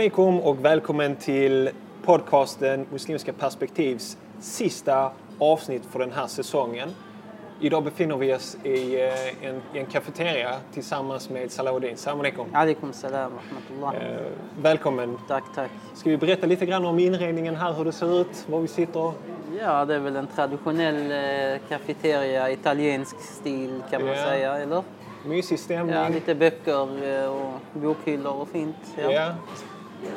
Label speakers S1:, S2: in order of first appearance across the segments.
S1: Alaikum och välkommen till podcasten Muslimska perspektivs sista avsnitt för den här säsongen. Idag befinner vi oss i eh, en, i en kafeteria tillsammans med Salahuddin. Salam alaikum.
S2: Alaikum salam rahmatullah.
S1: Eh, välkommen.
S2: Tack, tack.
S1: Ska vi berätta lite grann om inredningen här, hur det ser ut, var vi sitter?
S2: Ja, det är väl en traditionell eh, kafeteria, italiensk stil kan man
S1: Ja.
S2: säga, eller?
S1: Mysig stämning.
S2: Ja, lite böcker eh, och bokhyllor och fint. Ja,
S1: Ja.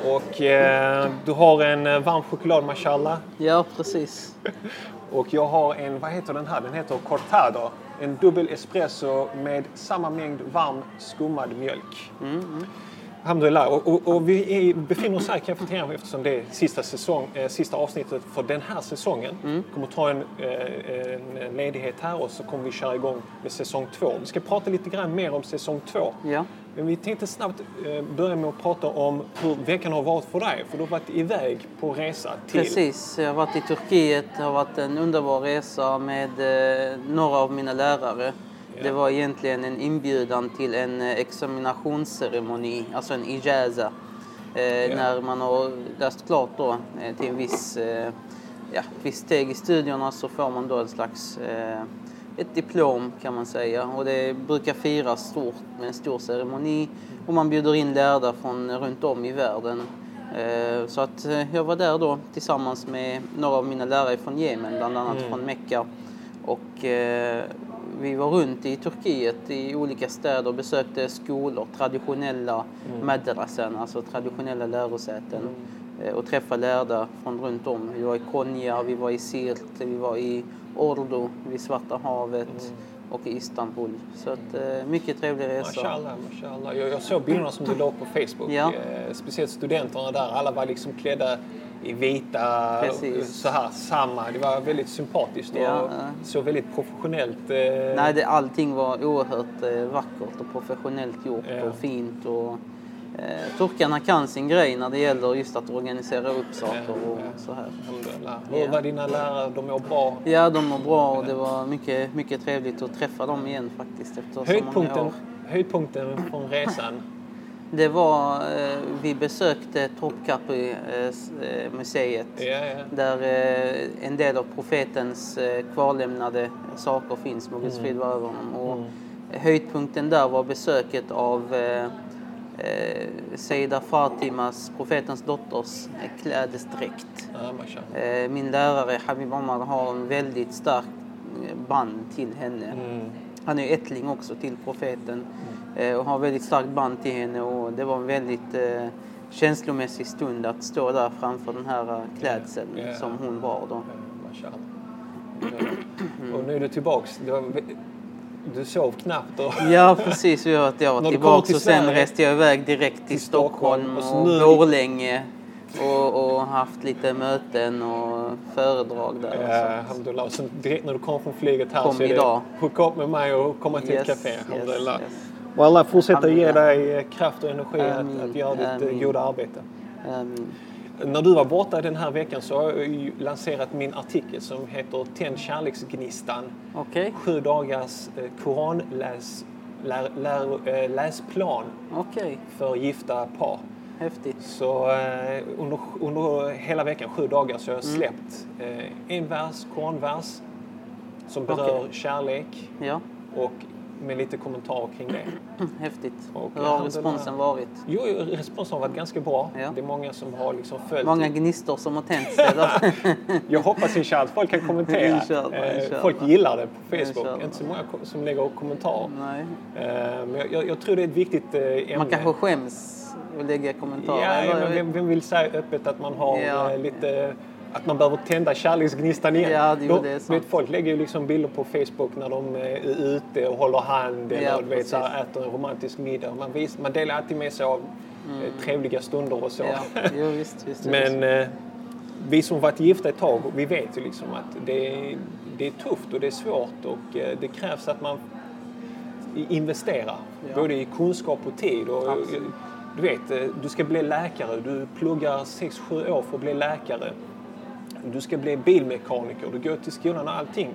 S1: Och eh, du har en eh, varm choklad, mashallah.
S2: ja precis.
S1: Och jag har en, vad heter den här? Den heter cortado. En dubbel espresso med samma mängd varm skummad mjölk. Alhamdulillah. Och, och, och vi är, befinner oss här i kafeterian eftersom det är sista, säsong, eh, sista avsnittet för den här säsongen. Vi kommer ta en, eh, en ledighet här och så kommer vi köra igång med säsong två. Vi ska prata lite grann mer om säsong två.
S2: Ja.
S1: Men vi tänkte snabbt eh, börja med att prata om hur veckan har varit för dig. För du har varit iväg på resa till...
S2: Precis, jag har varit i Turkiet. Det har varit en underbar resa med eh, några av mina lärare. Det var egentligen en inbjudan till en eh, examinationsceremoni, alltså en ijaza. Eh, När man har läst klart då till en viss, ja, viss steg i studierna så får man då en slags ett diplom kan man säga och det brukar firas stort med en stor ceremoni och man bjuder in lärda från runt om i världen. Eh, Så att eh, jag var där då tillsammans med några av mina lärare från Jemen, bland annat från Mecka. Och eh, vi var runt i Turkiet i olika städer och besökte skolor, traditionella madrasen, alltså traditionella lärosäten. Eh, Och träffade lärda från runt om. Vi var i Konya, vi var i Sirt, vi var i Ordu vid Svarta havet och i Istanbul. Så att, eh, mycket trevlig resa.
S1: Mashallah, mashallah. Jag, jag såg bilderna som du la på Facebook.
S2: Ja.
S1: Eh, speciellt studenterna där. Alla var liksom klädda i vita,
S2: Precis.
S1: så här, samma. Det var väldigt sympatiskt och
S2: Ja, ja.
S1: så väldigt professionellt. Eh,
S2: Nej, det, allting var oerhört eh, vackert och professionellt gjort
S1: Ja.
S2: och fint. Och, eh, turkarna kan sin grej när det gäller just att organisera upp saker och så här.
S1: Hur var dina lärare? De mår bra?
S2: Ja, de mår bra och det var mycket, mycket trevligt att träffa dem igen faktiskt efter så många
S1: Höjdpunkten,
S2: år.
S1: höjdpunkten från resan?
S2: Det var, eh, vi besökte Topkapi-museet
S1: Ja, ja.
S2: där eh, en del av profetens eh, kvarlämnade saker finns, Mogens frid vare över honom. Och Höjdpunkten där var besöket av eh, Seida Fatimas, profetens dotters, klädesdräkt. Eh, min lärare Habib Omar har en väldigt stark eh, band till henne.
S1: Mm.
S2: Han är ättling också till profeten eh, och har väldigt starkt band till henne och det var en väldigt eh, känslomässig stund att stå där framför den här eh, klädseln
S1: Ja.
S2: som hon var då.
S1: Ja. Och nu är du tillbaks. Du, har, du sov knappt. Och
S2: Ja precis, vi att jag var tillbaka
S1: till
S2: och sen reste jag iväg direkt till,
S1: till Stockholm
S2: Stockholm
S1: och
S2: och, Borlänge och, och haft lite möten och föredrag där.
S1: Ja, alhamdulillah. Sen direkt när du kom från flyget här
S2: Kom
S1: så är det hooka upp med mig och komma till ett
S2: Yes,
S1: café.
S2: yes,
S1: Alhamdulillah.
S2: yes.
S1: Och alla fortsätter ge dig kraft och energi att,
S2: Amin,
S1: att göra ditt eh,
S2: amin.
S1: goda arbete.
S2: Ehm,
S1: När du var borta den här veckan så har jag lanserat min artikel som heter Tänd kärleksgnistan.
S2: Okej,
S1: Sju dagars eh, koranläs, lär, lär, eh, läsplan
S2: okej,
S1: för gifta par.
S2: häftigt.
S1: Så eh, under, under hela veckan, sju dagar, så har
S2: Mm.
S1: jag släppt eh, en vers, koranvers, som berör
S2: Okej.
S1: kärlek
S2: Ja,
S1: och med lite kommentarer kring det.
S2: häftigt.
S1: Och
S2: Hur har responsen varit?
S1: Jo, responsen har varit ganska bra.
S2: Ja.
S1: Det är många som har liksom följt.
S2: Många gnistor som har tänts?
S1: Jag hoppas inshallah att folk kan kommentera.
S2: Inshallah,
S1: Eh,
S2: inshallah.
S1: Folk gillar det på Facebook.
S2: Inshallah.
S1: Inte så många som lägger kommentarer.
S2: Nej.
S1: Eh, Men jag, jag, tror det är ett viktigt eh, ämne.
S2: Man kanske skäms att lägga kommentarer.
S1: Ja, vem, vem vill säga öppet att man har
S2: Ja.
S1: lite att man behöver tända kärleksgnistan igen.
S2: Ja, det-
S1: Då-
S2: det
S1: vet, folk lägger ju liksom bilder på Facebook när de är ute och håller hand eller
S2: Ja,
S1: du vet, så här, äter en romantisk middag. Man, vis, man delar alltid med sig av eh, trevliga stunder och så.
S2: Mm. Ja, jo, visst, visst.
S1: Men eh, vi som varit gifta ett tag, vi vet ju liksom att det är, det är tufft och det är svårt och eh, det krävs att man investerar.
S2: Ja.
S1: Både i kunskap och tid. Och,
S2: Absolut.
S1: du vet, eh, du ska bli läkare. Du pluggar 6-7 år för att bli läkare. Du ska bli bilmekaniker, du går till skolan och allting.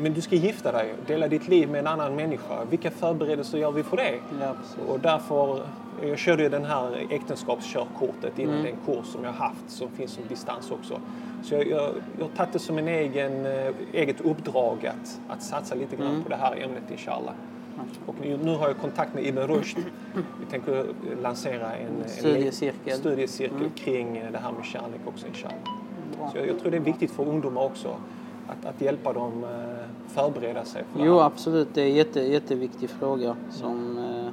S1: Men du ska gifta dig, dela ditt liv med en annan människa. Vilka förberedelser gör vi för det?
S2: Ja.
S1: Och därför, jag körde ju den här äktenskapskörkortet innan den kurs som jag haft som finns som distans också. Så jag, jag, jag tagit det som en egen, eh, eget uppdrag att, att satsa lite grann på det här ämnet inshallah. Och nu, har jag kontakt med Ibn Rushd. Vi tänker lansera en, en
S2: Studiecirkel.
S1: studiecirkel kring eh, det här med kärlek också inshallah. Så jag, jag tror det är viktigt för ungdomar också att, att hjälpa dem eh, förbereda sig för
S2: Jo, absolut. Det är en jätte, jätteviktig fråga som, eh,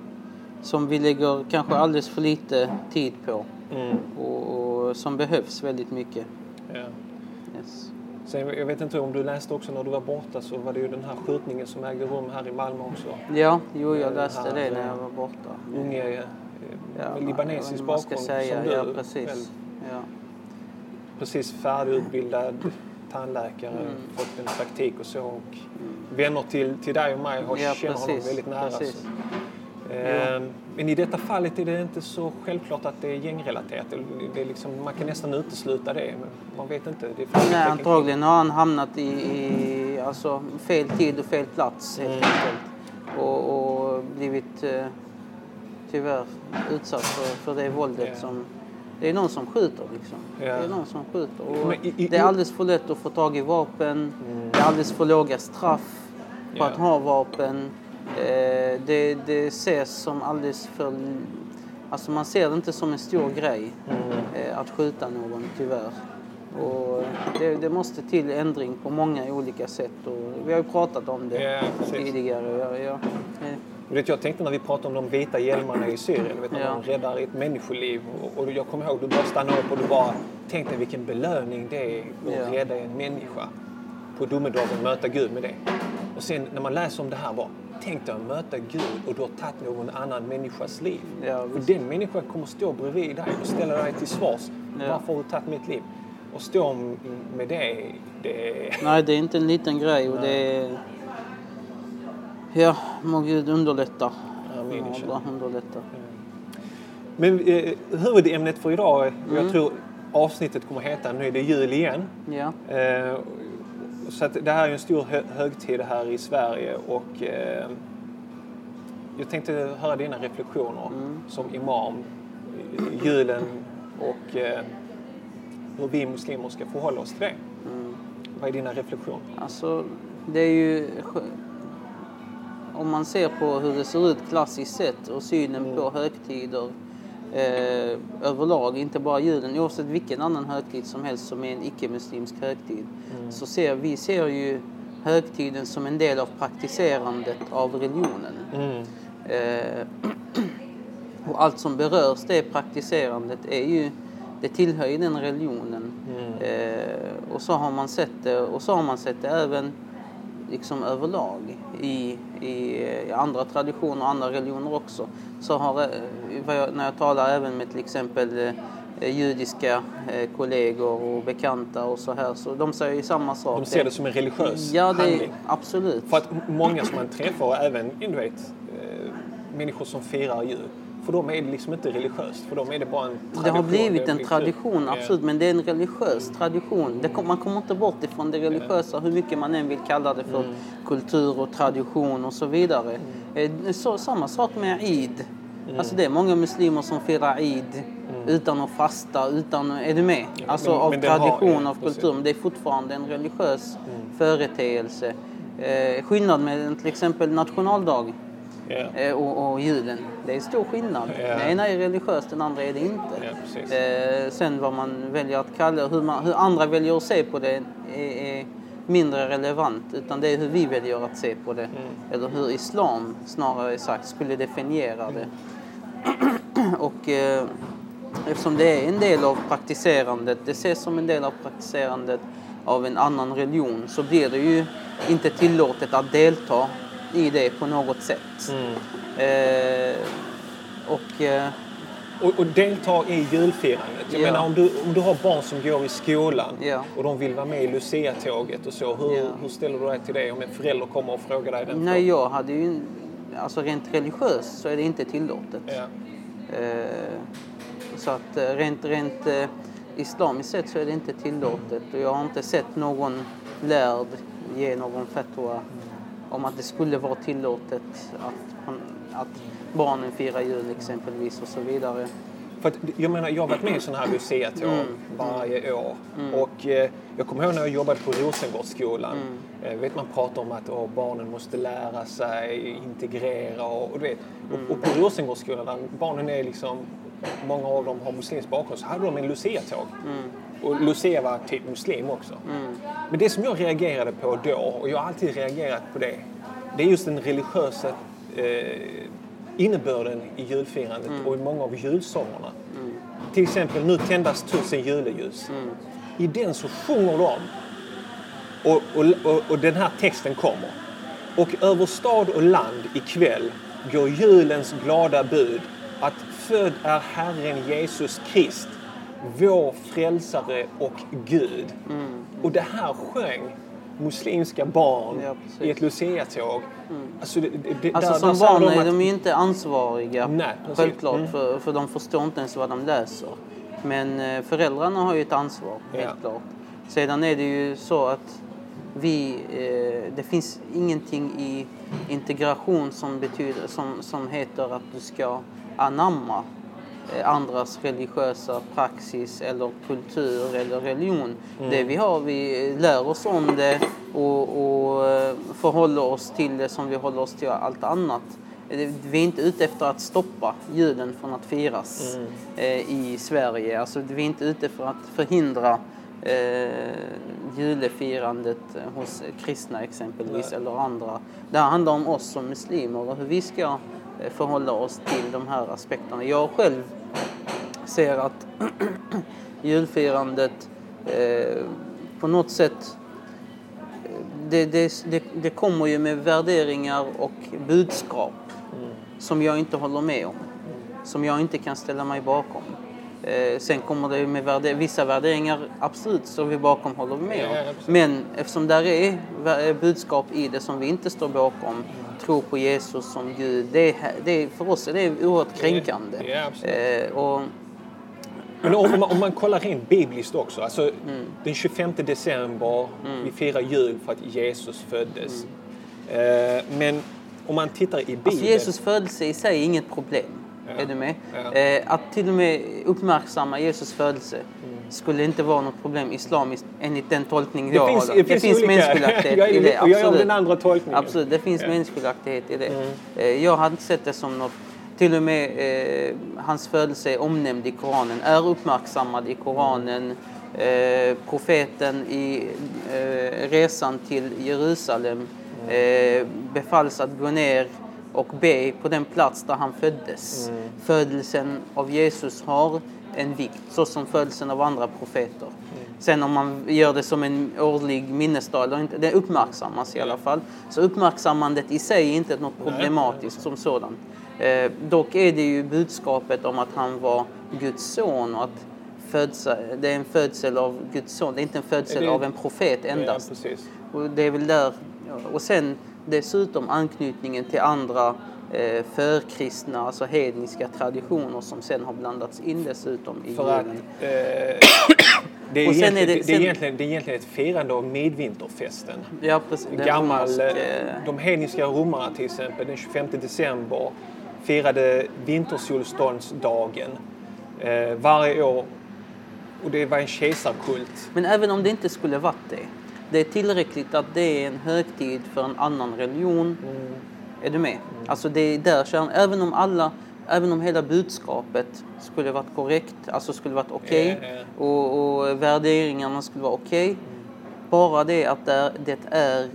S2: som vi lägger kanske alldeles för lite tid på
S1: Mm,
S2: och, och som behövs väldigt mycket.
S1: ja.
S2: Yes.
S1: Sen, jag vet inte om du läste också när du var borta så var det ju den här skjutningen som ägde rum här i Malmö också.
S2: Ja, jo, jag
S1: Eh,
S2: läste
S1: här,
S2: det när jag var borta.
S1: Unge
S2: Ja,
S1: med libanesisk bakgrund som du
S2: Ja,
S1: väl,
S2: precis. Ja.
S1: Precis färdigutbildad tandläkare,
S2: Mm.
S1: fått en praktik och så. Och vänner till, till dig och mig har
S2: Ja,
S1: känner honom väldigt nära.
S2: precis.
S1: Så. Eh, Men i detta fallet är det inte så självklart att det är gängrelaterat. Det är liksom, man kan nästan utesluta det, men man vet inte. Det
S2: Nej, antagligen har han hamnat i, i alltså, fel tid och fel plats helt
S1: Mm.
S2: enkelt. Och, och blivit eh, tyvärr utsatt för, för det våldet
S1: Ja.
S2: som... Det är någon som skjuter liksom.
S1: Ja.
S2: Det är någon som skjuter. Och
S1: i- i-
S2: det är alldeles för lätt att få tag i vapen.
S1: Mm.
S2: Det är alldeles för låga straff på
S1: Ja.
S2: att ha vapen. Eh, det, det ses som alldeles för... Alltså man ser det inte som en stor grej
S1: Mm.
S2: eh, att skjuta någon, tyvärr. Och det, det måste till ändring på många olika sätt. Och vi har ju pratat om det
S1: Ja,
S2: tidigare. Ja, ja.
S1: Vet, jag tänkte när vi pratade om de vita hjälmarna i Syrien, vet, när
S2: Ja.
S1: de räddar ett människoliv. Och, och jag kommer ihåg, du bara stannade upp och du bara tänkte vilken belöning det är att
S2: Ja.
S1: rädda en människa. På domedagen möta Gud med det. Och sen när man läser om det här bara, tänk dig att möta Gud och du har tagit någon annan människas liv.
S2: Ja, visst.
S1: den människan kommer stå bredvid dig och ställa dig till svars.
S2: Ja.
S1: Varför har du tagit mitt liv? Och stå med det, det
S2: Nej, det är inte en liten grej och det är... Ja, må Gud underlätta. Allah underlätta.
S1: Men eh, huvudämnet för idag,
S2: Mm.
S1: jag tror avsnittet kommer heta Nu är det jul igen.
S2: Ja,
S1: Eh, så det här är en stor hö- högtid här i Sverige och eh, jag tänkte höra dina reflektioner
S2: Mm.
S1: som imam. Julen och eh, hur vi muslimer ska förhålla oss till det.
S2: Mm.
S1: Vad är dina reflektioner?
S2: alltså det är ju... Om man ser på hur det ser ut klassiskt sett och synen på högtider eh, överlag, inte bara julen, oavsett vilken annan högtid som helst som är en icke-muslimsk högtid, så ser vi ser ju högtiden som en del av praktiserandet av religionen.
S1: Mm.
S2: Eh, och allt som berörs det praktiserandet är ju, det tillhör ju den religionen. Eh, och så har man sett det, och så har man sett det även liksom överlag i, i, andra traditioner och andra religioner också. Så har, eh, när jag talar även med till exempel eh, judiska eh, kollegor och bekanta och så här, så de säger ju samma sak.
S1: De ser det som en religiös
S2: Ja, det
S1: handling.
S2: absolut.
S1: För att många som man träffar, även du vet, människor som firar jul, för dem är det liksom inte religiöst. För dem är det bara en tradition.
S2: Det har blivit en tradition, absolut, men det är en religiös tradition. Kom, man kommer inte bort ifrån det religiösa, hur mycket man än vill kalla det för kultur och tradition och så vidare. Eh, Så, samma sak med Eid. Alltså det är många muslimer som firar Eid utan att fasta, utan, är du med? Alltså
S1: men-
S2: av
S1: men har-
S2: tradition,
S1: ja,
S2: av kultur, men det är fortfarande en religiös företeelse. Eh, skillnad med till exempel nationaldag Eh, och, och julen. Det är stor skillnad.
S1: Ja.
S2: Den ena är religiös, den andra är det inte.
S1: Precis.
S2: Eh, sen vad man väljer att kalla hur, man, hur andra väljer att se på det är, är mindre relevant. Utan det är hur vi väljer att se på det.
S1: Mm.
S2: Eller hur islam, snarare sagt, skulle definiera det. och eh, eftersom det är en del av praktiserandet, det ses som en del av praktiserandet av en annan religion, så blir det ju inte tillåtet att delta i det på något sätt.
S1: Mm.
S2: Eh, och eh,
S1: Och, och delta i julfirandet. Jag
S2: Ja.
S1: menar om du, om du har barn som går i skolan
S2: Ja.
S1: och de vill vara med i Lucia-tåget och så. Hur,
S2: Ja.
S1: hur ställer du dig till det om en förälder kommer och frågar dig den
S2: Nej, jag hade ju... Alltså rent religiöst så är det inte tillåtet. Eh, så att eh, rent, rent eh, islamiskt sett så är det inte tillåtet och jag har inte sett någon lärd ge någon fatwa om att det skulle vara tillåtet att, att barnen firar jul exempelvis och så vidare.
S1: För att, jag menar, jag har varit med i sådana här luciatåg mm. varje år. Mm. Och eh, jag kommer ihåg när jag jobbade på Rosengårdsskolan. Mm. Eh, vet, man pratar om att åh, barnen måste lära sig, integrera och, och du vet. Mm. Och, och på Rosengårdsskolan, där barnen är liksom, många av dem har muslimsk bakgrund, så hade de en luciatåg. Mm. Och Lucia var typ muslim också. Mm. Men det som jag reagerade på då, och jag har alltid reagerat på det, det är just den religiösa eh, innebörden i julfirandet mm. och i många av julsångerna. Mm. Till exempel Nu tändas tusen juleljus. Mm. I den så sjunger de och, och, och, och, den här texten kommer. Och över stad och land ikväll går julens glada bud att född är Herren Jesus Krist, vår frälsare och Gud. Mm. Och det här sjöng muslimska barn ja, i ett luciatåg. Mm.
S2: Alltså, det, det, alltså som barn är de, att... de ju inte ansvariga, Nej, självklart, mm. för, för de förstår inte ens vad de läser. Men eh, föräldrarna har ju ett ansvar, helt ja. klart. Sedan är det ju så att vi, eh, det finns ingenting i integration som, betyder, som, som heter att du ska anamma andras religiösa praxis eller kultur eller religion. Mm. Det vi har, vi lär oss om det och, och eh, förhåller oss till det som vi håller oss till allt annat. Vi är inte ute efter att stoppa julen från att firas mm. eh, i Sverige. Alltså, vi är inte ute för att förhindra eh, julefirandet hos kristna exempelvis Nej. eller andra. Det här handlar om oss som muslimer och hur vi ska eh, förhålla oss till de här aspekterna. Jag själv ser att julfirandet eh, på något sätt det, det, det, det, kommer ju med värderingar och budskap mm. som jag inte håller med om. Som jag inte kan ställa mig bakom. Eh, sen kommer det med värde, vissa värderingar, absolut, står vi bakom, håller vi med om. Ja, Men eftersom där är budskap i det som vi inte står bakom, tro på Jesus som Gud, det, det, för oss är det oerhört kränkande. Ja, eh, och,
S1: men om man, om man kollar rent bibliskt också, alltså mm. den 25 december, mm. vi firar jul för att Jesus föddes. Mm. Eh, men om man tittar i Bibeln... Alltså
S2: Jesus födelse i sig är inget problem. Ja. Är du med? Ja. Eh, att till och med uppmärksamma Jesus födelse mm. skulle inte vara något problem islamiskt enligt den tolkning jag
S1: finns, har. Det, det finns, finns
S2: mänskligaktighet
S1: i det. Absolut. Jag är den andra tolkningen.
S2: Absolut, det finns ja. mänskligaktighet i det. Mm. Eh, jag hade inte sett det som något till och med eh, hans födelse är omnämnd i Koranen, är uppmärksammad i Koranen. Eh, profeten i eh, resan till Jerusalem eh, befalls att gå ner och be på den plats där han föddes. Mm. Födelsen av Jesus har en vikt, så som födelsen av andra profeter. Mm. Sen om man gör det som en årlig minnesdag eller inte, det uppmärksammas i alla fall. Så uppmärksammandet i sig är inte något problematiskt som sådant. Eh, dock är det ju budskapet om att han var Guds son och att födsa, det är en födsel av Guds son, det är inte en födsel det... av en profet endast. Ja, och det är väl där, och sen dessutom anknytningen till andra eh, förkristna, alltså hedniska traditioner som sen har blandats in dessutom i
S1: För att, eh, det, är egentligen, är det, sen, det, är egentligen, det är egentligen ett firande av midvinterfesten.
S2: Ja, precis.
S1: Gammal, eh, de hedniska romarna till exempel, den 25 december firade vintersolståndsdagen eh, varje år. Och det var en kejsarkult.
S2: Men även om det inte skulle varit det. Det är tillräckligt att det är en högtid för en annan religion. Mm. Är du med? Mm. Alltså det är där kärnan, även om alla Även om hela budskapet skulle varit korrekt, alltså skulle varit okej okay, yeah, yeah. och, och, värderingarna skulle vara okej. Okay, mm. Bara det att det är, det är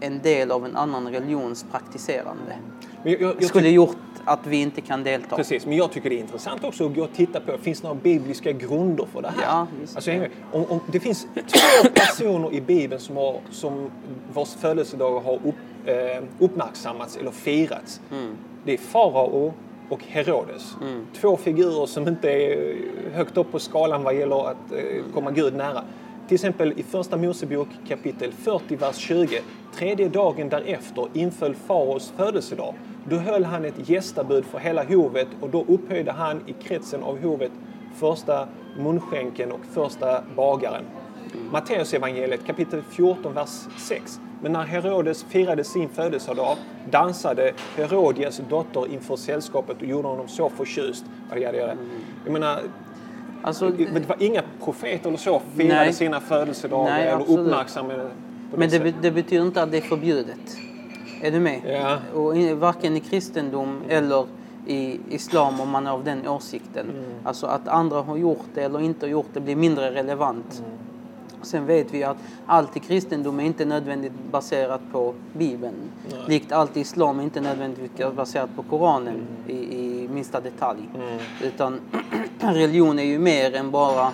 S2: en del av en annan religions praktiserande. Jag, jag, jag skulle gjort att vi inte kan delta.
S1: Precis, men jag tycker det är intressant också att gå och titta på, finns det några bibliska grunder för det här? Ja, alltså, om, om, det finns två personer i Bibeln som, har, som vars födelsedagar har upp, eh, uppmärksammats eller firats. Mm. Det är farao och Herodes. Mm. Två figurer som inte är högt upp på skalan vad gäller att eh, komma Gud nära. Till exempel i Första Mosebok kapitel 40, vers 20. Tredje dagen därefter inföll faraos födelsedag. Då höll han ett gästabud för hela hovet och då upphöjde han i kretsen av hovet första munskänken och första bagaren. Matteus evangeliet kapitel 14, vers 6. Men när Herodes firade sin födelsedag dansade Herodias dotter inför sällskapet och gjorde honom så förtjust. Jag menar,
S2: Alltså,
S1: det var inga profeter eller så firade
S2: Nej.
S1: sina födelsedagar
S2: Nej,
S1: eller uppmärksammade på
S2: Men det, det betyder inte att det är förbjudet. Är du med?
S1: Ja.
S2: Och varken i kristendom eller i islam om man är av den åsikten.
S1: Mm.
S2: Alltså att andra har gjort det eller inte har gjort det blir mindre relevant.
S1: Mm.
S2: Sen vet vi att allt i kristendom är inte nödvändigt baserat på Bibeln. Likt allt i islam är inte nödvändigt baserat på Koranen
S1: Mm.
S2: i, i minsta detalj. Utan religion är ju mer än bara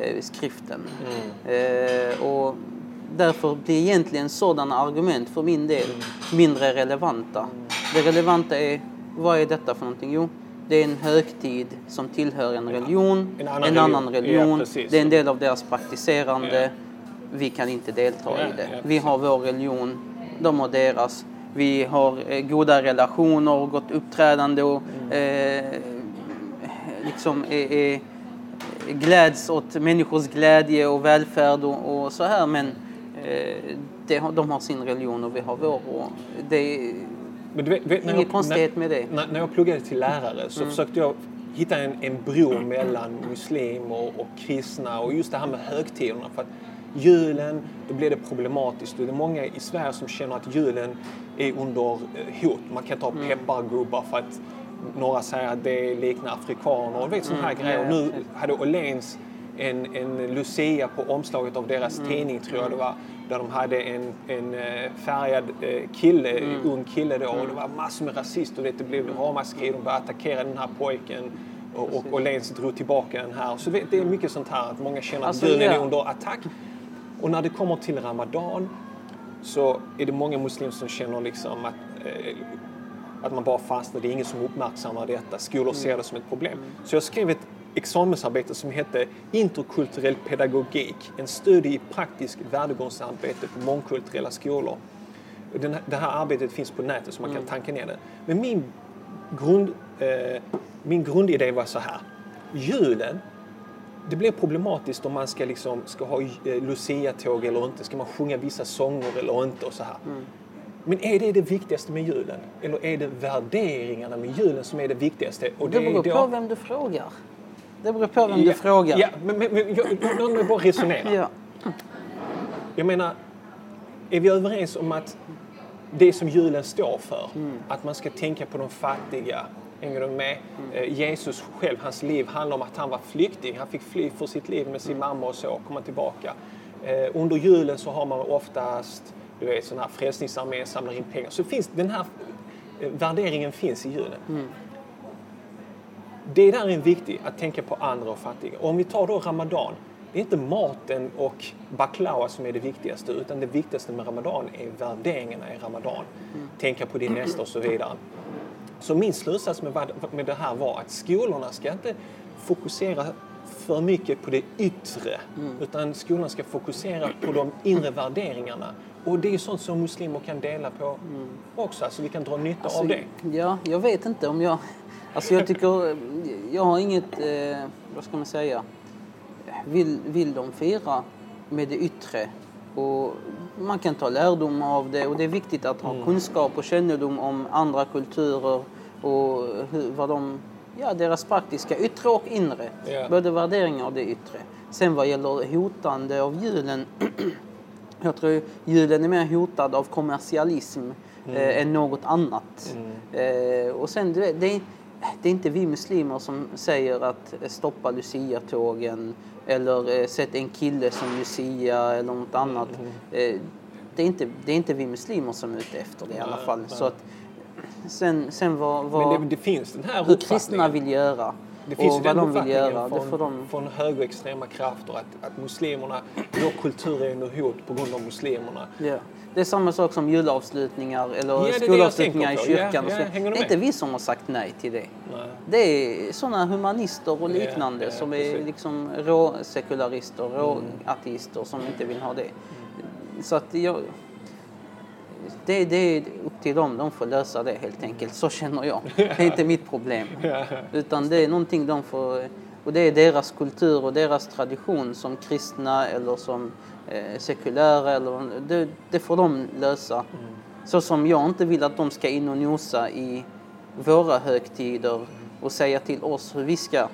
S2: eh, skriften. Eh, och därför blir egentligen sådana argument för min del mindre relevanta. Det relevanta är, vad är detta för någonting? Jo, det är en högtid som tillhör en religion,
S1: En
S2: en
S1: annan
S2: annan,
S1: religion. Ja,
S2: det är en del av deras praktiserande.
S1: Ja.
S2: Vi kan inte delta
S1: Ja,
S2: i det. Vi har vår religion, de har deras. Vi har eh, goda relationer, gott uppträdande och
S1: Mm.
S2: eh, liksom är, är, gläds åt människors glädje och välfärd och, och så här. Men eh, det, har- de har sin religion och vi har vår. Och det är
S1: Men du vet, vet, när jag-
S2: konstighet med det.
S1: När, när jag pluggade till lärare så
S2: Mm.
S1: försökte jag hitta en, en bro mellan muslimer och kristna och just det här med högtiderna. För att julen, då blir det problematiskt och det är många i Sverige som känner att julen är under eh, hot. Man kan ta
S2: Mm.
S1: peppargubbar för att några säger att det liknar afrikaner och vet sådana här grejer. Och nu hade Åhléns en, en Lucia på omslaget av deras tidning tror jag det var. Där de hade en, en eh, färgad eh, kille, ung kille då och det var massor med rasister. Det blev ramaskri, de började attackera den här pojken. Och, Åhléns drog tillbaka den här. Så det, det är mycket sånt här att många känner att
S2: Alltså,
S1: julen är under attack. Och när det kommer till Ramadan så är det många muslimer som känner liksom att, eh, att man bara fastnar. Det är ingen som uppmärksammar detta. Skolor ser det som ett problem. Så jag skrev ett examensarbete som hette Interkulturell pedagogik. En studie i praktisk värdegrundsarbete på mångkulturella skolor. Den det här arbetet finns på nätet så man kan tanka ner det. Men min, grund, eh, min grundidé var så här. Julen det blir problematiskt om man ska, liksom, ska ha eh, Lucia-tåg eller inte. Ska man sjunga vissa sånger eller inte och så här. Men är det det viktigaste med julen? Eller är det värderingarna med julen som är det viktigaste? Och
S2: Det
S1: är
S2: beror
S1: då-
S2: på vem du frågar. Det beror på vem
S1: ja,
S2: du frågar.
S1: Ja, men, men, men jag, låt mig bara resonera.
S2: Ja.
S1: Jag menar, är vi överens om att det som julen står för,
S2: Mm.
S1: att man ska tänka på de fattiga, hänger du med? Eh, Jesus själv, hans liv handlar om att han var flykting. Han fick fly för sitt liv med sin
S2: Mm.
S1: mamma och så, komma tillbaka. Eh, under julen så har man oftast, du vet, sån här frälsningsarmén samlar in pengar. Så finns den här eh, värderingen finns i julen.
S2: Mm.
S1: Det där är viktigt, att tänka på andra och fattiga. Och om vi tar då Ramadan, det är inte maten och baklava som är det viktigaste, utan det viktigaste med Ramadan är värderingarna i Ramadan. Tänka på din nästa och så vidare. Så min slutsats med, vad- med det här var att skolorna ska inte fokusera för mycket på det yttre, utan skolan ska fokusera på de inre värderingarna. Och det är sånt som muslimer kan dela på också, alltså vi kan dra nytta
S2: Alltså,
S1: av det.
S2: Ja, jag vet inte om jag... Alltså jag tycker... Jag har inget... Eh, vad ska man säga? Vill, vill de fira med det yttre? Och man kan ta lärdom av det och det är viktigt att ha kunskap och kännedom om andra kulturer och hur, vad de... Ja, deras praktiska yttre och inre.
S1: Ja.
S2: Både värderingar och det yttre. Sen vad gäller hotande av julen Jag tror julen är mer hotad av kommersialism eh, än något annat. Eh, och sen, det, är, det är inte vi muslimer som säger att eh, stoppa Lucia-tågen eller eh, sätt en kille som Lucia eller något annat. Eh, det, är inte, det är inte vi muslimer som är ute efter det i alla fall. Så att, sen, sen vad,
S1: Men
S2: vad,
S1: det, det finns den här
S2: hur kristna vill göra
S1: Det finns
S2: och
S1: ju
S2: vad
S1: den
S2: de vill göra,
S1: från,
S2: det får de...
S1: från högerextrema krafter att, att muslimerna, vår kultur är under hot på grund av muslimerna.
S2: Ja. Det är samma sak som julavslutningar eller
S1: Ja,
S2: skolavslutningar i.
S1: Ja,
S2: kyrkan. och
S1: ja, du
S2: det är inte vi som har sagt nej till det.
S1: Nej.
S2: Det är sådana humanister och liknande
S1: ja,
S2: som är
S1: precis.
S2: Liksom råsekularister, råateister som inte vill ha det. Så att jag... Det, det är upp till dem, de får lösa det helt enkelt. Så känner jag. Det är inte mitt problem. Utan det är någonting de får Och det är deras kultur och deras tradition som kristna eller som eh, sekulära. Eller, det, det får de lösa. Mm. Så som jag inte vill att de ska in och nosa i våra högtider och säga till oss hur vi ska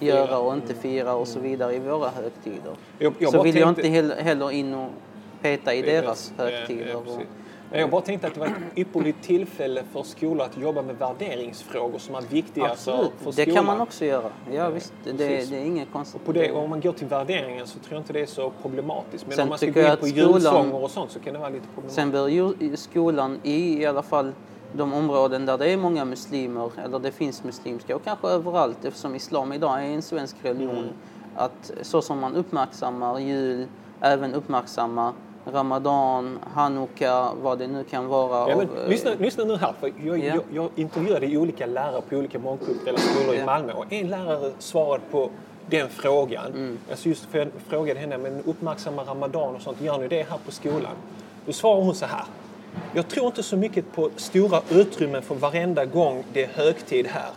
S2: göra och inte fira och så vidare i våra högtider. Jag, jag så vill jag inte heller in och peta i deras högtider. Ja, ja,
S1: jag bara tänkte att det var ett ypperligt tillfälle för skolor att jobba med värderingsfrågor som är viktiga
S2: Absolut. för,
S1: för skolan.
S2: Det kan man också göra. Ja, visst, det, det är inget konstigt.
S1: På det, om man går till värderingen så tror jag inte det är så problematiskt. Men Sen om man ska gå in på julsånger och sånt så kan det vara lite problematiskt.
S2: Sen bör skolan i, i alla fall de områden där det är många muslimer, eller det finns muslimska och kanske överallt eftersom islam idag är en svensk religion, mm. att så som man uppmärksammar jul, även uppmärksamma Ramadan, Hanukka, vad det nu kan vara.
S1: Ja, men, av, lyssna, lyssna nu här, för jag, ja. jag, jag intervjuade olika lärare på olika mångkulturella skolor ja. i Malmö och en lärare svarade på den frågan. Mm. Alltså just för jag frågade henne, men uppmärksamma Ramadan och sånt, gör ni det här på skolan? Då svarade hon så här. Jag tror inte så mycket på stora utrymmen för varenda gång det är högtid här.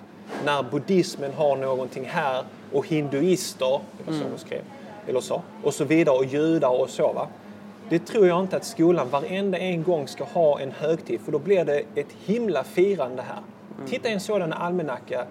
S1: När buddhismen har någonting här och hinduister, så, mm. skrev, eller så, och så vidare, och judar och så. Va? Det tror jag inte att skolan varenda en gång ska ha en högtid för då blir det ett himla firande här. Mm. Titta i en sådan almanacka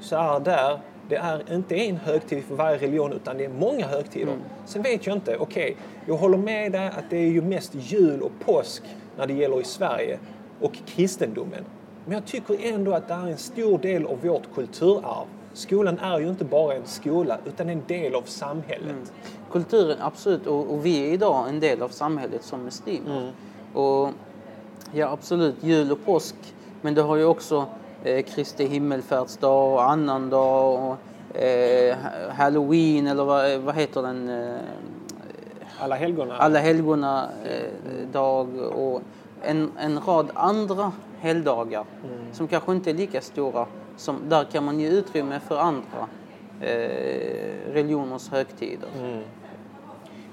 S1: så är där, det är inte en högtid för varje religion utan det är många högtider. Mm. Sen vet jag inte, okej, okay, jag håller med dig att det är ju mest jul och påsk när det gäller i Sverige och kristendomen. Men jag tycker ändå att det är en stor del av vårt kulturarv. Skolan är ju inte bara en skola utan en del av samhället. Mm.
S2: Kulturen, absolut. Och, och, vi är idag en del av samhället som muslimer. Mm. Och ja, absolut, jul och påsk. Men det har ju också eh, Kristi himmelfärdsdag och annandag och eh, halloween eller vad, vad heter den? Eh,
S1: alla helgona.
S2: Alla helgona eh, dag och en, en rad andra helgdagar mm. som kanske inte är lika stora. Som, där kan man ge utrymme för andra eh, religioners högtider. Mm.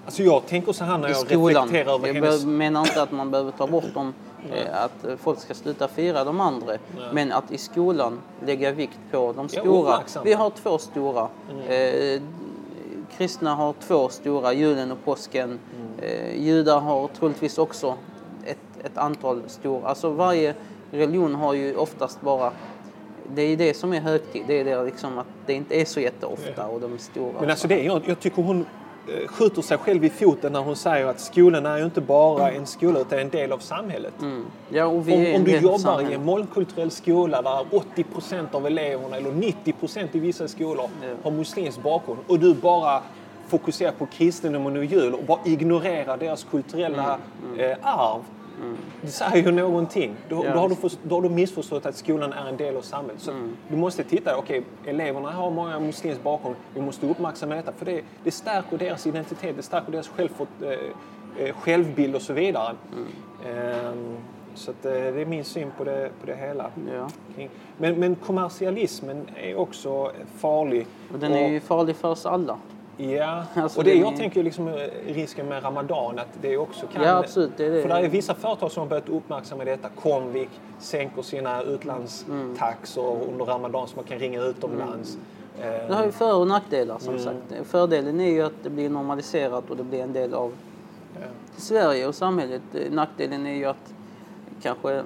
S1: Alltså jag tänker så här när jag reflekterar över
S2: jag hennes... Jag menar inte att man behöver ta bort dem, eh, att folk ska sluta fira de andra. Nej. Men att i skolan lägga vikt på de stora. Vi har två stora. Mm. Eh, kristna har två stora, julen och påsken. Mm. Eh, judar har troligtvis också ett, ett antal stora. Alltså varje religion har ju oftast bara det är det som är högtid. Det är det liksom att det inte är så jätteofta och de stora.
S1: Men alltså det, jag, jag tycker hon eh, skjuter sig själv i foten när hon säger att skolan är ju inte bara en skola utan en del av samhället. Mm.
S2: Ja,
S1: om, om du jobbar i en mångkulturell skola där 80 procent av eleverna eller 90 procent i vissa skolor ja. har muslimsk bakgrund och du bara fokuserar på kristendomen och jul och bara ignorerar deras kulturella mm. Mm. Eh, arv Mm. Det säger ju någonting. Då, yes. då, har du för, då har du missförstått att skolan är en del av samhället. Så mm. Du måste titta, okej, okay, eleverna har många muslimsk bakgrund. Vi måste uppmärksamma detta för det, det stärker deras identitet, det stärker deras självfort, eh, eh, självbild och så vidare. Mm. Um, så att, eh, det är min syn på det, på det hela. Ja. Men, men kommersialismen är också farlig.
S2: Och den är ju farlig för oss alla.
S1: Ja, alltså och det, det jag är... tänker liksom eh, risken med Ramadan att det också kan...
S2: Ja, absolut. Det är det.
S1: För det är vissa företag som har börjat uppmärksamma detta. Comvik sänker sina utlandstaxor mm. under Ramadan så man kan ringa utomlands.
S2: Mm. Det har ju för och nackdelar som mm. sagt. Fördelen är ju att det blir normaliserat och det blir en del av ja. Sverige och samhället. Nackdelen är ju att kanske...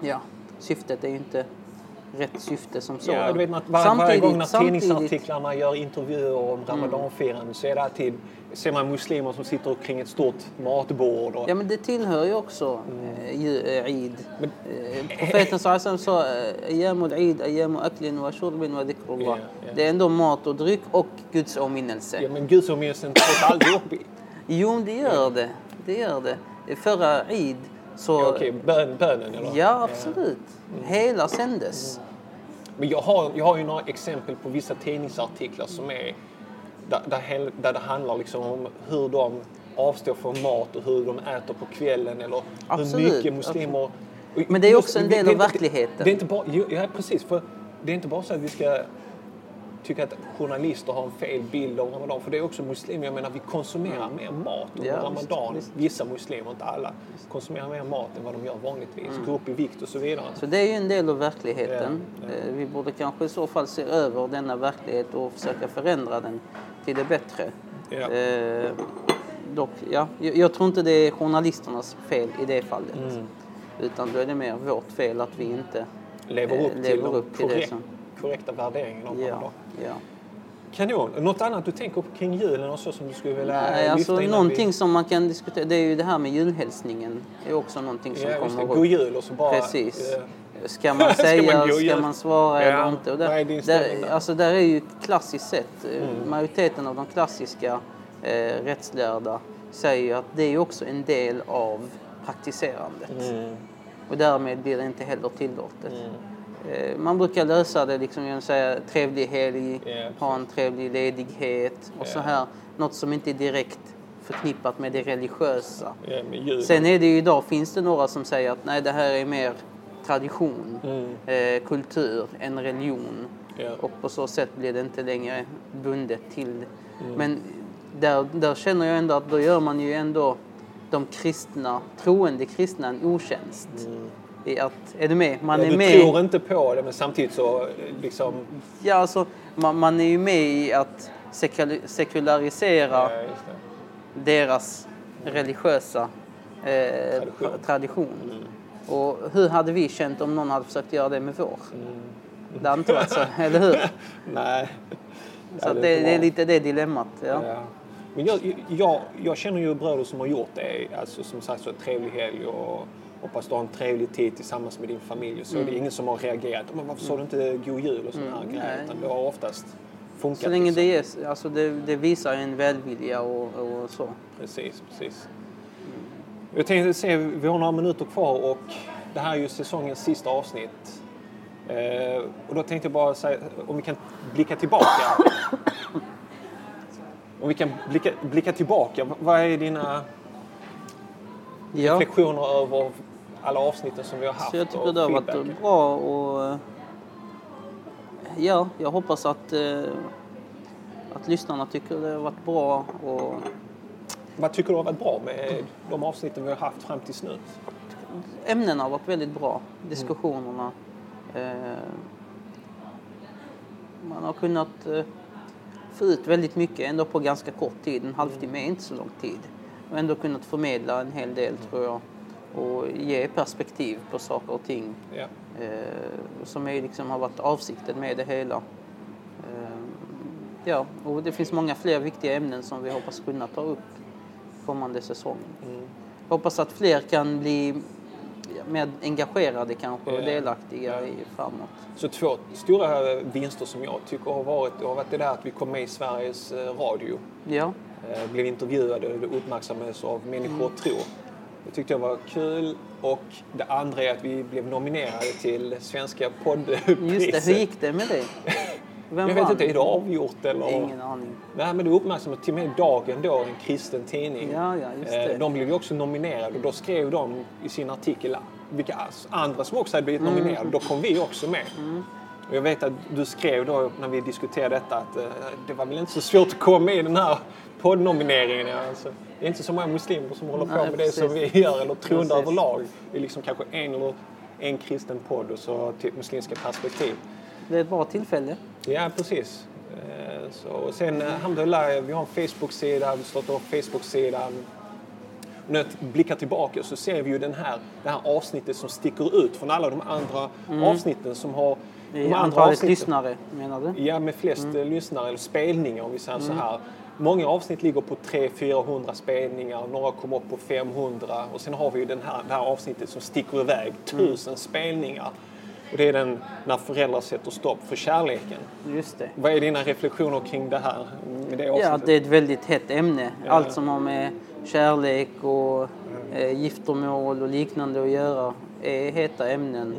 S2: Ja, syftet är ju inte rätt syfte som så.
S1: Ja, du vet, var, varje gång när tidningsartiklarna gör intervjuer om ramadanfirande mm. så är det alltid ser man muslimer som sitter kring ett stort matbord. Och...
S2: Ja, men det tillhör ju också mm. äh, Eid. Men... Äh, Profeten Sallallahu sa Ayamul Eid, Ayamu Aklin wa Shurbin wa Dhikrullah. Det är ändå mat och dryck och Guds åminnelse.
S1: Ja, men Guds åminnelse tas aldrig upp.
S2: Jo, det gör det. Det gör det. Förra Eid så...
S1: Ja, Okej, okay. Bön, bönen eller?
S2: Ja, absolut. Mm. Hela sändes. Mm.
S1: Men jag har, jag har ju några exempel på vissa tidningsartiklar som är där, där, där det handlar liksom om hur de avstår från mat och hur de äter på kvällen eller absolut. hur mycket muslimer...
S2: Men det är också en del av verkligheten.
S1: Det är inte bara, ja, precis. För det är inte bara så att vi ska tycker att journalister har en fel bild av Ramadan. För det är också muslimer. Jag menar, vi konsumerar mer mat under
S2: Ja,
S1: Ramadan.
S2: visst, visst.
S1: Vissa muslimer, inte alla, konsumerar mer mat än vad de gör vanligtvis. Går upp i vikt och så vidare.
S2: Så det är ju en del av verkligheten.
S1: Ja, ja.
S2: Eh, Vi borde kanske i så fall se över denna verklighet och försöka förändra den till det bättre.
S1: Ja.
S2: Eh, dock, ja, jag, tror inte det är journalisternas fel i det fallet.
S1: Mm.
S2: Utan då är det mer vårt fel att vi inte
S1: Lever
S2: eh,
S1: upp till
S2: lever
S1: de
S2: upp till det som...
S1: korrekta värderingarna av
S2: Ja,
S1: Ramadan.
S2: ja.
S1: Kanon. Något annat du tänker på kring julen och så som du skulle vilja
S2: Nej, alltså någonting
S1: vi...
S2: som man kan diskutera, det är ju det här med julhälsningen. Det är också någonting som
S1: Ja,
S2: kommer
S1: God
S2: upp.
S1: jul och så bara...
S2: Precis.
S1: eh,
S2: Ska man
S1: Ska
S2: säga,
S1: man gå
S2: ska man svara
S1: Ja,
S2: eller inte? Och där,
S1: inställning
S2: där,
S1: där?
S2: alltså där är ju klassiskt sett, eh,
S1: Mm.
S2: majoriteten av de klassiska eh, rättslärda säger ju att det är också en del av praktiserandet.
S1: Mm.
S2: Och därmed blir det inte heller tillåtet.
S1: Mm.
S2: Eh, Man brukar lösa det liksom genom att säga trevlig helg, ha en trevlig ledighet och så
S1: Ja.
S2: här. Något som inte är direkt förknippat med det religiösa.
S1: Med.
S2: Sen är det ju idag finns det några som säger att nej, det här är mer tradition,
S1: Mm.
S2: eh, kultur än religion. Och på så sätt blir det inte längre bundet till.
S1: Mm.
S2: Men där, där känner jag ändå att då gör man ju ändå de kristna, troende kristna en otjänst. I att, är du med? Man
S1: Mm. ja,
S2: är
S1: du
S2: med.
S1: tror inte på det men samtidigt så liksom...
S2: Ja, alltså, man, man är ju med i att sekul- sekularisera
S1: Ja, det.
S2: deras religiösa eh,
S1: Tradition.
S2: tradition. Och hur hade vi känt om någon hade försökt göra det med vår? Det hade inte varit så, eller hur?
S1: Nej.
S2: Så det,
S1: inte
S2: det är lite det dilemmat. Ja.
S1: Ja. Men jag, jag, jag känner ju bröder som har gjort det. Alltså som sagt så trevlig helg och hoppas du har en trevlig tid tillsammans med din familj. Så det är ingen som har reagerat. Men varför sa du inte god jul och sådana här
S2: Mm,
S1: grejer? Utan det har oftast funkat.
S2: Så länge
S1: liksom.
S2: det, ges, alltså det, det visar en välvilja och, och så.
S1: Precis, precis. Jag tänkte se, vi har några minuter kvar och det här är ju säsongens sista avsnitt. Eh, och då tänkte jag bara säga, om vi kan blicka tillbaka. Om vi kan blicka, blicka tillbaka, vad är dina
S2: Ja.
S1: reflektioner över alla avsnitten som vi har haft
S2: Så jag tycker det har varit bra och eh, ja, jag hoppas att, eh, att lyssnarna tycker det har varit bra och
S1: Vad tycker du har varit bra med de avsnitten vi har haft fram tills nu?
S2: ämnena har varit väldigt bra. Diskussionerna. Eh, man har kunnat få ut väldigt mycket ändå på ganska kort tid. En halvtimme är inte så lång tid. Och ändå kunnat förmedla en hel del tror jag. Och ge perspektiv på saker och ting.
S1: Ja.
S2: Eh, som är liksom har varit avsikten med det hela. Eh, ja, och det finns många fler viktiga ämnen som vi hoppas kunna ta upp kommande säsong.
S1: Mm.
S2: Hoppas att fler kan bli ja, mer engagerade kanske och
S1: Ja.
S2: delaktiga i framåt.
S1: Så två stora vinster som jag tycker har varit, har varit det där att vi kom med i Sveriges eh, Radio.
S2: Ja,
S1: blev intervjuade och uppmärksammades av Människor tror. Det tyckte jag var kul. Och det andra är att vi blev nominerade till Svenska poddpriset.
S2: just det. Hur gick det med det? Vem
S1: Jag vet inte, är det avgjort eller?
S2: Ingen aning.
S1: Nej, men det uppmärksammades till och med Dagen då, en kristen tidning.
S2: Ja, ja, just
S1: Eh,
S2: det.
S1: De blev ju också nominerade och då skrev de i sin artikel vilka andra som också hade blivit
S2: Mm.
S1: nominerade. Då kom vi också med. Och jag vet att du skrev då när vi diskuterade detta att eh, det var väl inte så svårt att komma med i den här poddnomineringen. Alltså, det är inte så många muslimer som håller på
S2: Nej,
S1: med det som
S2: precis.
S1: vi gör eller troende
S2: Precis.
S1: överlag. Det är liksom kanske en eller en kristen podd och så till muslimska perspektiv.
S2: Det är ett bra tillfälle.
S1: Ja, precis. Eh, Så, och sen, eh, alhamdulillah, vi har en Facebook-sida, vi startar upp Facebook-sidan. När jag blickar tillbaka så ser vi ju den här, det här avsnittet som sticker ut från alla de andra avsnitten som har...
S2: I antalet lyssnare, menar du?
S1: Ja, med flest eh, lyssnare eller spelningar om vi säger så här. Många avsnitt ligger på 300-400 spelningar, några kommer upp på 500 och sen har vi ju den här, det här avsnittet som sticker iväg, 1000 spelningar. Och det är den när föräldrar sätter stopp för kärleken.
S2: Just det.
S1: Vad är dina reflektioner kring det här? Med det avsnittet?
S2: Ja, det är ett väldigt hett ämne.
S1: Ja.
S2: Allt som har med kärlek och eh, giftermål och liknande att göra är heta ämnen.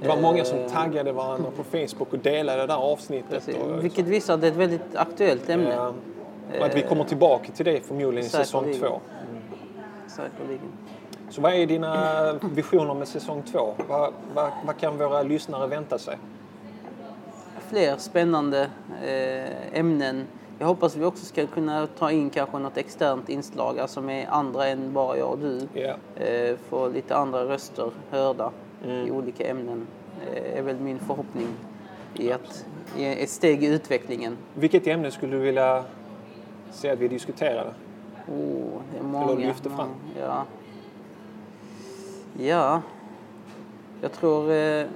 S1: Det var många som
S2: Eh,
S1: taggade varandra på Facebook och delade det där avsnittet. Och,
S2: Vilket visar att det är ett väldigt aktuellt ämne.
S1: Ja. Och att vi kommer tillbaka till det förmodligen i säsong två.
S2: Säkerligen.
S1: Så vad är dina visioner med säsong två? Vad, vad, vad kan våra lyssnare vänta sig?
S2: fler spännande eh, ämnen. Jag hoppas vi också ska kunna ta in kanske något externt inslag, alltså med andra än bara jag och du. Eh, få lite andra röster hörda i olika ämnen. Eh, är väl min förhoppning i att ett steg i utvecklingen.
S1: Vilket ämne skulle du vilja se att vi diskuterade?
S2: Oh, det är många.
S1: lyfter fram.
S2: Ja. ja, jag tror... Eh,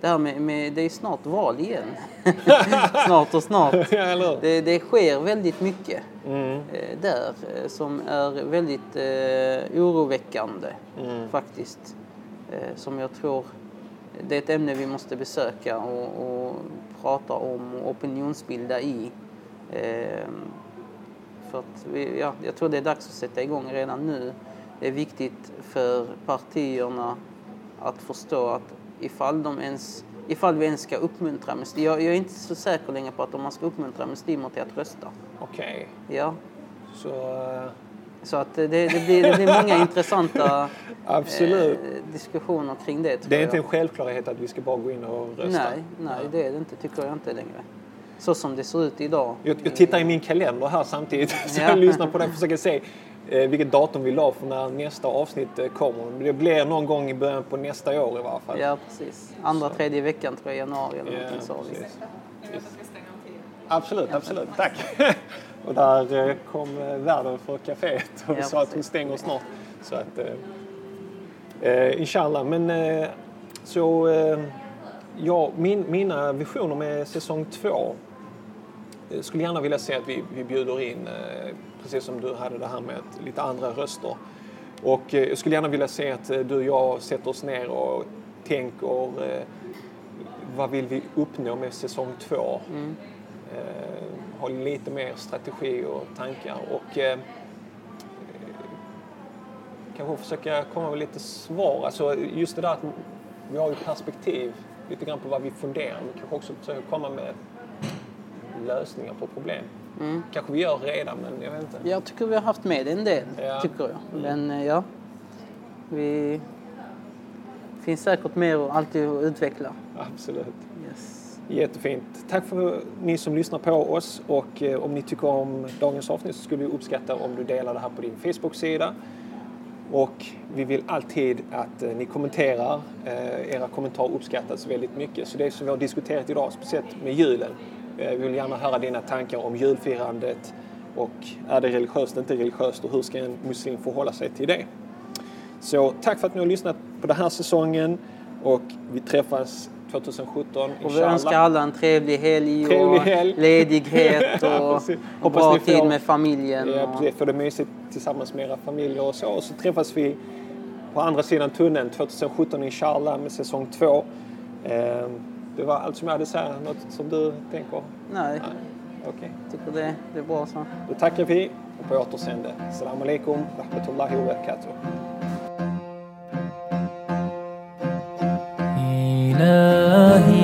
S2: det här med, med... Det är snart val igen. snart och snart. Det, det sker väldigt mycket
S1: Mm.
S2: eh, där eh, som är väldigt eh, oroväckande
S1: Mm.
S2: faktiskt. Eh, som jag tror det är ett ämne vi måste besöka och, och prata om och opinionsbilda i. Eh, för att vi, ja, jag tror det är dags att sätta igång redan nu. Det är viktigt för partierna att förstå att ifall, de ens, ifall vi ens ska uppmuntra muslimer, jag, jag är inte så säker längre på att om man ska uppmuntra muslimer till att rösta.
S1: Okej.
S2: Ja,
S1: Så eh,
S2: så att det, det, blir, det blir många intressanta
S1: absolut.
S2: eh, diskussioner kring det
S1: det är
S2: jag.
S1: inte en självklarhet att vi ska bara gå in och rösta.
S2: Nej, nej, det är det inte, tycker jag inte längre. Så som det ser ut idag.
S1: Jag, jag tittar i min kalender här samtidigt så
S2: Ja.
S1: jag lyssnar på det och försöker se vilket datum vi la för när nästa avsnitt eh, kommer. Det blir någon gång i början på nästa år i varje fall.
S2: Ja, precis. Andra, tredje veckan tror jag, i januari eller
S1: Ja,
S2: någonting sa vi.
S1: precis. Absolut, absolut. Tack. och där eh, kom eh, värden för kaféet och
S2: Ja,
S1: sa att hon stänger snart. Så att, eh, eh, inshallah. Men eh, så, eh, ja, min, mina visioner med säsong två jag skulle gärna vilja se att vi, vi bjuder in, eh, precis som du hade det här med lite andra röster. Och eh, jag skulle gärna vilja se att eh, du och jag sätter oss ner och tänker eh, vad vill vi uppnå med säsong två? Eh, ha lite mer strategi och tankar och eh, kanske försöka komma med lite svar. Alltså just det där att vi har ju perspektiv lite grann på vad vi funderar. Men kanske också försöka komma med lösningar på problem. Kanske vi gör redan, men jag vet inte.
S2: Jag tycker vi har haft med en del,
S1: Ja.
S2: tycker jag. Men eh, ja, vi finns säkert mer att alltid att utveckla.
S1: Absolut.
S2: Yes.
S1: Jättefint. Tack för ni som lyssnar på oss och eh, om ni tycker om dagens avsnitt så skulle vi uppskatta om du delar det här på din Facebook-sida. Och vi vill alltid att eh, ni kommenterar. Era kommentarer uppskattas väldigt mycket. Så det som vi har diskuterat idag, speciellt med julen. Eh, vi vill gärna höra dina tankar om julfirandet och är det religiöst, inte religiöst och hur ska en muslim förhålla sig till det? Så tack för att ni har lyssnat på den här säsongen och vi träffas 2017
S2: Och vi önskar alla en trevlig helg och
S1: Trevlig helg.
S2: ledighet
S1: Ja,
S2: och,
S1: precis.
S2: och bra
S1: får-
S2: tid med familjen.
S1: Ja, precis. Få det mysigt tillsammans med era familjer och så. Och så träffas vi på andra sidan tunneln 2017 inshallah med säsong två. Eh, det var allt som jag hade att säga. Något som du tänker?
S2: Nej.
S1: Okej. Okay.
S2: Tycker det, det är bra så.
S1: Då tackar vi och på återseende. Salam alaikum, rahmatullahi wa barakatuh. إلهي